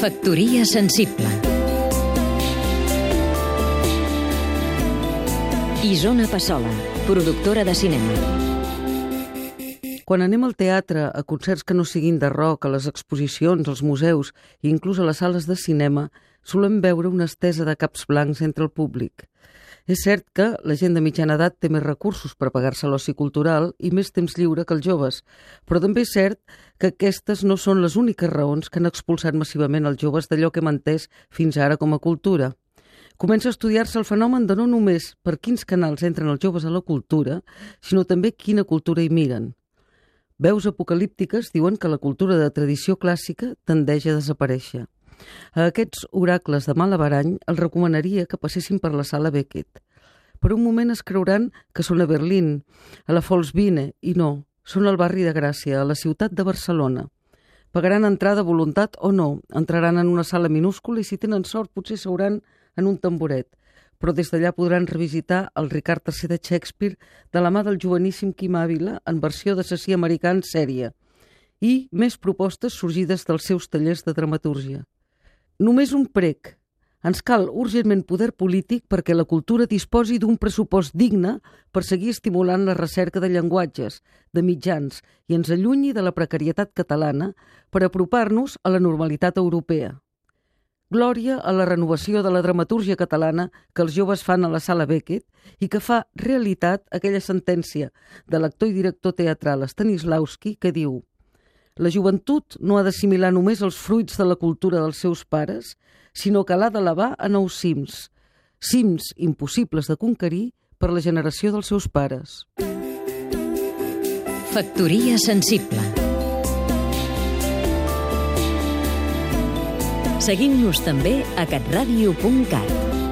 Factoria sensible Isona Passola, productora de cinema Quan anem al teatre, a concerts que no siguin de rock, a les exposicions, als museus i inclús a les sales de cinema, solem veure una estesa de caps blancs entre el públic. És cert que la gent de mitjana edat té més recursos per pagar-se l'oci cultural i més temps lliure que els joves, però també és cert que aquestes no són les úniques raons que han expulsat massivament els joves d'allò que hem entès fins ara com a cultura. Comença a estudiar-se el fenomen de no només per quins canals entren els joves a la cultura, sinó també quina cultura hi miren. Veus apocalíptiques diuen que la cultura de tradició clàssica tendeix a desaparèixer. A aquests oracles de Malabarany els recomanaria que passessin per la sala Beckett. Per un moment es creuran que són a Berlín, a la Folsbine, i no, són al barri de Gràcia, a la ciutat de Barcelona. Pagaran entrada voluntat o no, entraran en una sala minúscula i si tenen sort potser seuran en un tamboret, però des d'allà podran revisitar el Ricard III de Shakespeare de la mà del joveníssim Quim Ávila en versió d'assassí americà en sèrie i més propostes sorgides dels seus tallers de dramatúrgia. Només un prec. Ens cal urgentment poder polític perquè la cultura disposi d'un pressupost digne per seguir estimulant la recerca de llenguatges, de mitjans i ens allunyi de la precarietat catalana per apropar-nos a la normalitat europea. Glòria a la renovació de la dramatúrgia catalana que els joves fan a la sala Beckett i que fa realitat aquella sentència de l'actor i director teatral Stanislavski que diu la joventut no ha d'assimilar només els fruits de la cultura dels seus pares, sinó que l'ha d'elevar a nous cims, cims impossibles de conquerir per la generació dels seus pares. Factoria sensible Seguim-nos també a catradio.cat